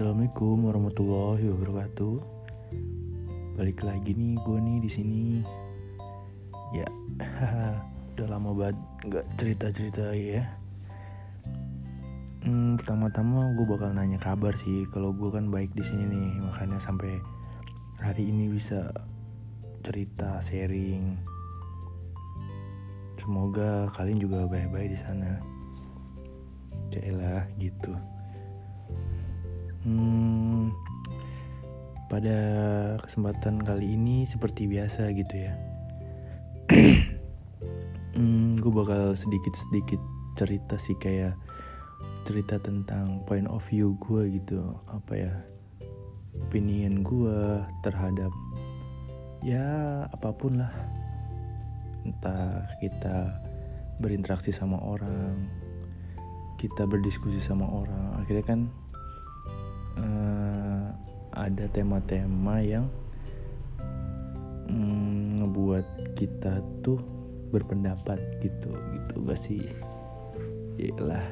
Assalamualaikum warahmatullahi wabarakatuh. Balik lagi nih gue nih di sini. Ya, udah lama banget nggak cerita cerita ya. Hmm, pertama-tama gue bakal nanya kabar sih. Kalau gue kan baik di sini nih, makanya sampai hari ini bisa cerita sharing. Semoga kalian juga baik-baik di sana. Cailah gitu. Hmm, pada kesempatan kali ini seperti biasa gitu ya. hmm, gue bakal sedikit-sedikit cerita sih kayak cerita tentang point of view gue gitu. Apa ya? Opinion gue terhadap ya apa pun lah. Entah kita berinteraksi sama orang, kita berdiskusi sama orang. Akhirnya kan uh, ada tema-tema yang mm, ngebuat kita tuh berpendapat gitu gitu gak sih? Yalah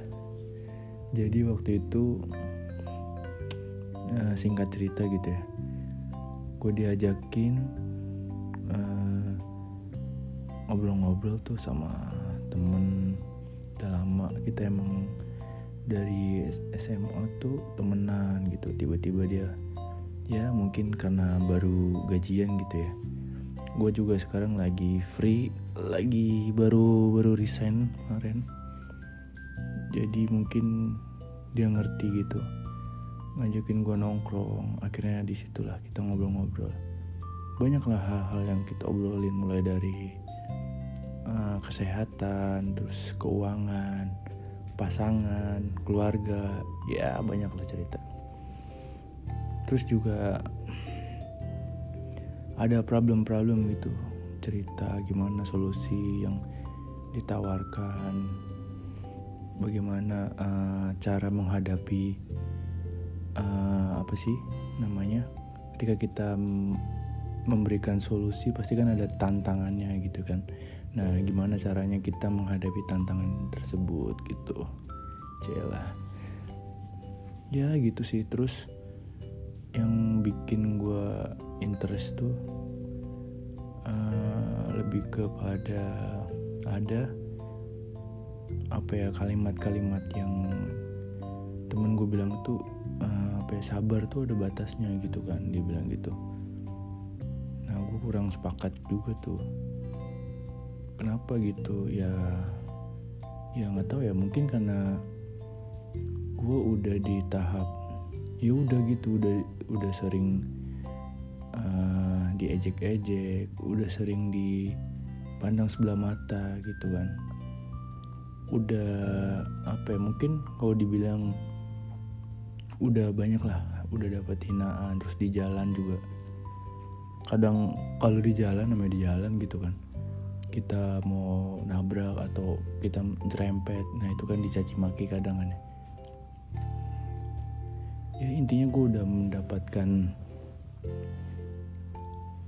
jadi waktu itu uh, singkat cerita gitu ya. Gue diajakin uh, ngobrol-ngobrol tuh sama temen udah lama. Kita emang dari SMA tuh temenan gitu. Tiba-tiba dia ya mungkin karena baru gajian gitu ya. Gue juga sekarang lagi free lagi baru baru resign kemarin. Jadi mungkin dia ngerti gitu ngajakin gue nongkrong. Akhirnya di situlah kita ngobrol-ngobrol. Banyaklah hal-hal yang kita obrolin mulai dari uh, kesehatan terus keuangan pasangan, keluarga, ya banyak lah cerita. Terus juga ada problem-problem gitu, cerita gimana solusi yang ditawarkan, bagaimana uh, cara menghadapi uh, apa sih namanya ketika kita memberikan solusi pasti kan ada tantangannya gitu kan Nah, gimana caranya kita menghadapi tantangan tersebut gitu. Cila. Ya gitu sih. Terus yang bikin gue interest tuh uh, lebih kepada ada apa ya kalimat-kalimat yang temen gue bilang tuh uh, apa ya sabar tuh ada batasnya gitu kan dia bilang gitu nah gue kurang sepakat juga tuh kenapa gitu? Ya ya nggak tahu ya mungkin karena gue udah di tahap ya udah gitu udah udah sering uh, diejek-ejek udah sering dipandang sebelah mata gitu kan. Udah apa ya mungkin kalau dibilang udah banyak lah udah dapat hinaan terus di jalan juga. Kadang kalau di jalan namanya di jalan gitu kan kita mau nabrak atau kita jerempet nah itu kan dicaci maki kadang kan ya. Intinya gue udah mendapatkan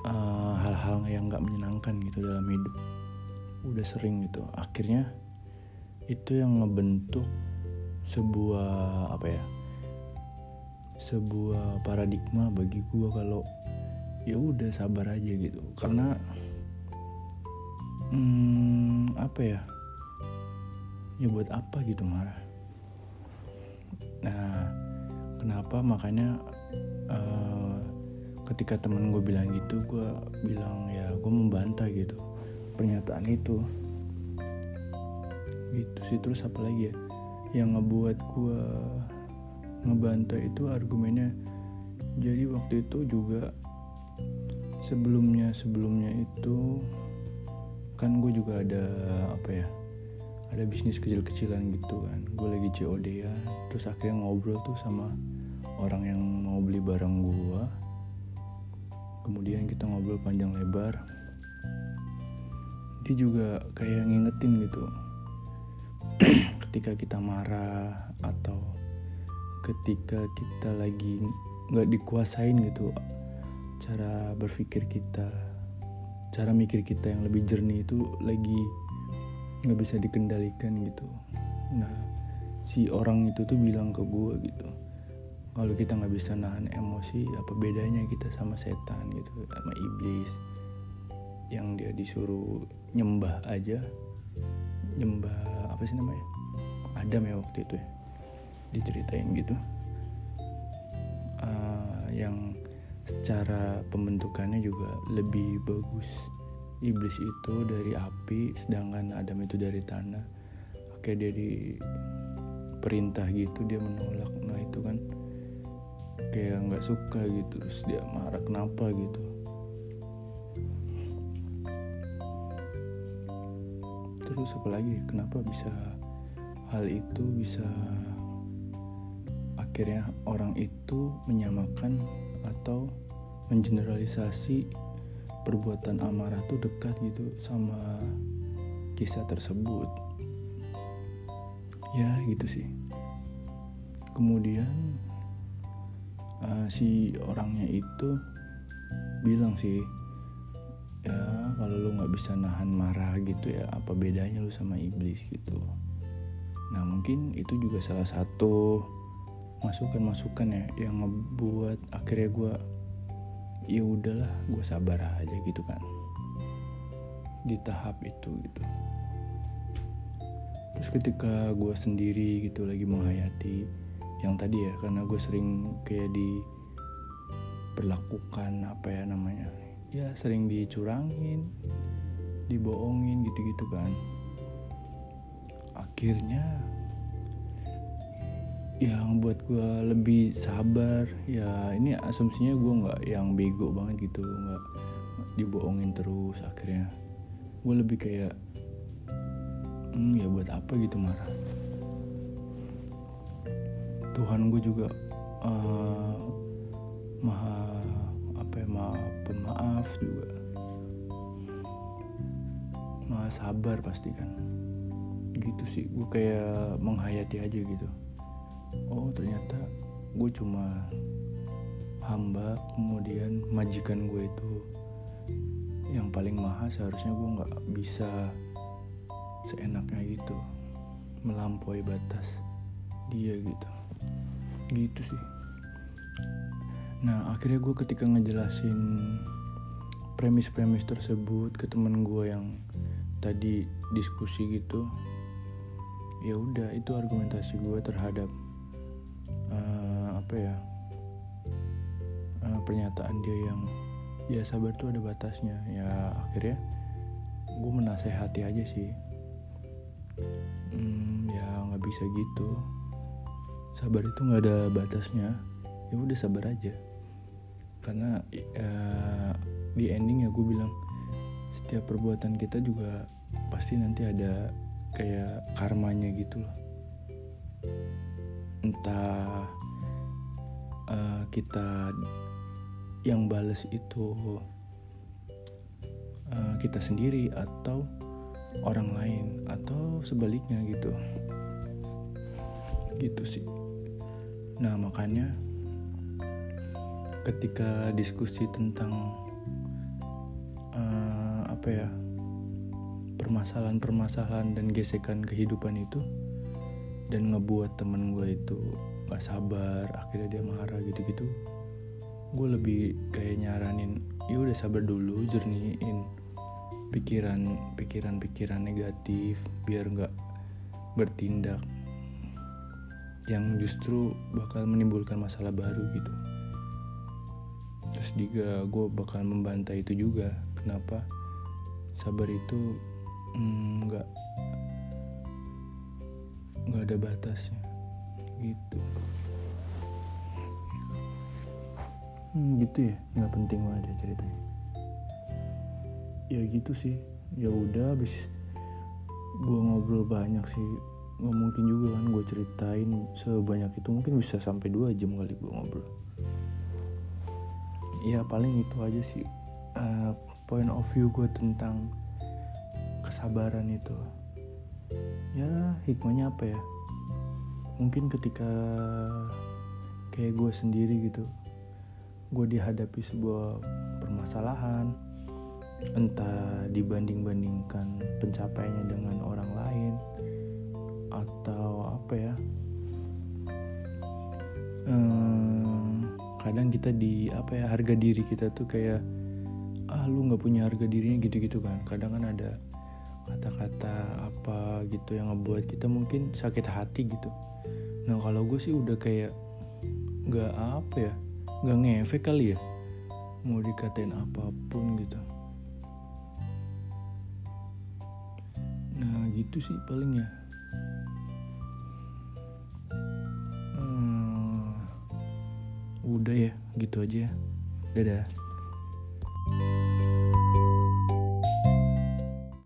uh, hal-hal uh, yang nggak menyenangkan gitu dalam hidup. Udah sering gitu. Akhirnya itu yang ngebentuk sebuah apa ya sebuah paradigma bagi gue kalau ya udah sabar aja gitu. Karena hmm, apa ya? Ya buat apa gitu marah nah kenapa? Makanya uh, ketika temen gue bilang gitu gue bilang ya gue membantah gitu. Pernyataan itu. Gitu sih. Terus apa lagi ya? Yang ngebuat gue ngebantah itu argumennya. Jadi waktu itu juga sebelumnya sebelumnya itu kan gue juga ada apa ya ada bisnis kecil-kecilan gitu kan. Gue lagi COD ya terus akhirnya ngobrol tuh sama orang yang mau beli barang gue kemudian kita ngobrol panjang lebar. Dia juga kayak ngingetin gitu. Ketika kita marah atau ketika kita lagi nggak dikuasain gitu cara berpikir kita cara mikir kita yang lebih jernih itu lagi nggak bisa dikendalikan gitu. Nah si orang itu tuh bilang ke gue gitu kalau kita nggak bisa nahan emosi apa bedanya kita sama setan gitu sama iblis yang dia disuruh nyembah aja? Nyembah apa sih namanya? Adam ya waktu itu ya diceritain gitu. Uh, yang secara pembentukannya juga lebih bagus. Iblis itu dari api sedangkan Adam itu dari tanah. Oke dia di perintah gitu dia menolak. Nah itu kan kayak nggak suka gitu terus dia marah kenapa? gitu. Terus apalagi kenapa bisa hal itu bisa akhirnya orang itu menyamakan atau mengeneralisasi perbuatan amarah tuh dekat gitu sama kisah tersebut. Ya gitu sih. Kemudian uh, si orangnya itu bilang sih ya kalau lu nggak bisa nahan marah gitu ya apa bedanya lu sama iblis? gitu. Nah mungkin itu juga salah satu masukan-masukan ya yang ngebuat akhirnya gue ya udahlah gue sabar aja gitu kan. Di tahap itu gitu. Terus ketika gue sendiri gitu lagi menghayati yang tadi ya karena gue sering kayak diperlakukan apa ya namanya ya sering dicurangin dibohongin gitu-gitu kan. Akhirnya yang buat gue lebih sabar. Ya ini asumsinya gue nggak yang bego banget gitu nggak dibohongin terus akhirnya. Gue lebih kayak hmm, ya buat apa gitu marah Tuhan gue juga uh, maha apa ya maha pemaaf juga. Maha sabar pasti kan. Gitu sih gue kayak menghayati aja gitu oh ternyata gue cuma hamba kemudian majikan gue itu yang paling mahal seharusnya gue nggak bisa seenaknya gitu melampaui batas dia gitu. Gitu sih. Nah akhirnya gue ketika ngejelasin premis-premis tersebut ke temen gue yang tadi diskusi gitu ya udah itu argumentasi gue terhadap uh, apa ya? Uh, pernyataan dia yang ya sabar tuh ada batasnya. Ya akhirnya gue menasehati aja sih. Hmm, ya nggak bisa gitu. Sabar itu nggak ada batasnya. Ya udah sabar aja. Karena uh, di ending ya gue bilang setiap perbuatan kita juga pasti nanti ada kayak karmanya gitu loh entah uh, kita yang bales itu uh, kita sendiri atau orang lain atau sebaliknya gitu. Gitu sih. Nah makanya ketika diskusi tentang uh, apa ya permasalahan-permasalahan dan gesekan kehidupan itu dan ngebuat temen gue itu gak sabar akhirnya dia marah gitu-gitu gue lebih kayak nyaranin ya udah sabar dulu jernihin pikiran pikiran pikiran negatif biar nggak bertindak yang justru bakal menimbulkan masalah baru gitu. Terus juga gue bakal membantai itu juga kenapa sabar itu mm, nggak mm, nggak ada batasnya. Gitu. Hmm, gitu ya? Nggak penting banget ya ceritanya. Ya gitu sih. Ya udah habis gue ngobrol banyak sih. Nggak mungkin juga kan gue ceritain sebanyak itu. Mungkin bisa sampai dua jam kali gue ngobrol. Ya paling itu aja sih uh, point of view gue tentang kesabaran itu ya hikmahnya apa ya? Mungkin ketika kayak gue sendiri gitu gue dihadapi sebuah permasalahan entah dibanding-bandingkan pencapaiannya dengan orang lain atau apa ya? Ehm, kadang kita di apa ya harga diri kita tuh kayak ah lu nggak punya harga dirinya gitu-gitu kan. Kadang kan ada kata-kata apa gitu yang ngebuat kita mungkin sakit hati gitu. Nah kalau gue sih udah kayak nggak apa ya nggak ngefek kali ya mau dikatain apa pun gitu. Nah gitu sih paling ya. Hmm, udah ya gitu aja ya. Dadah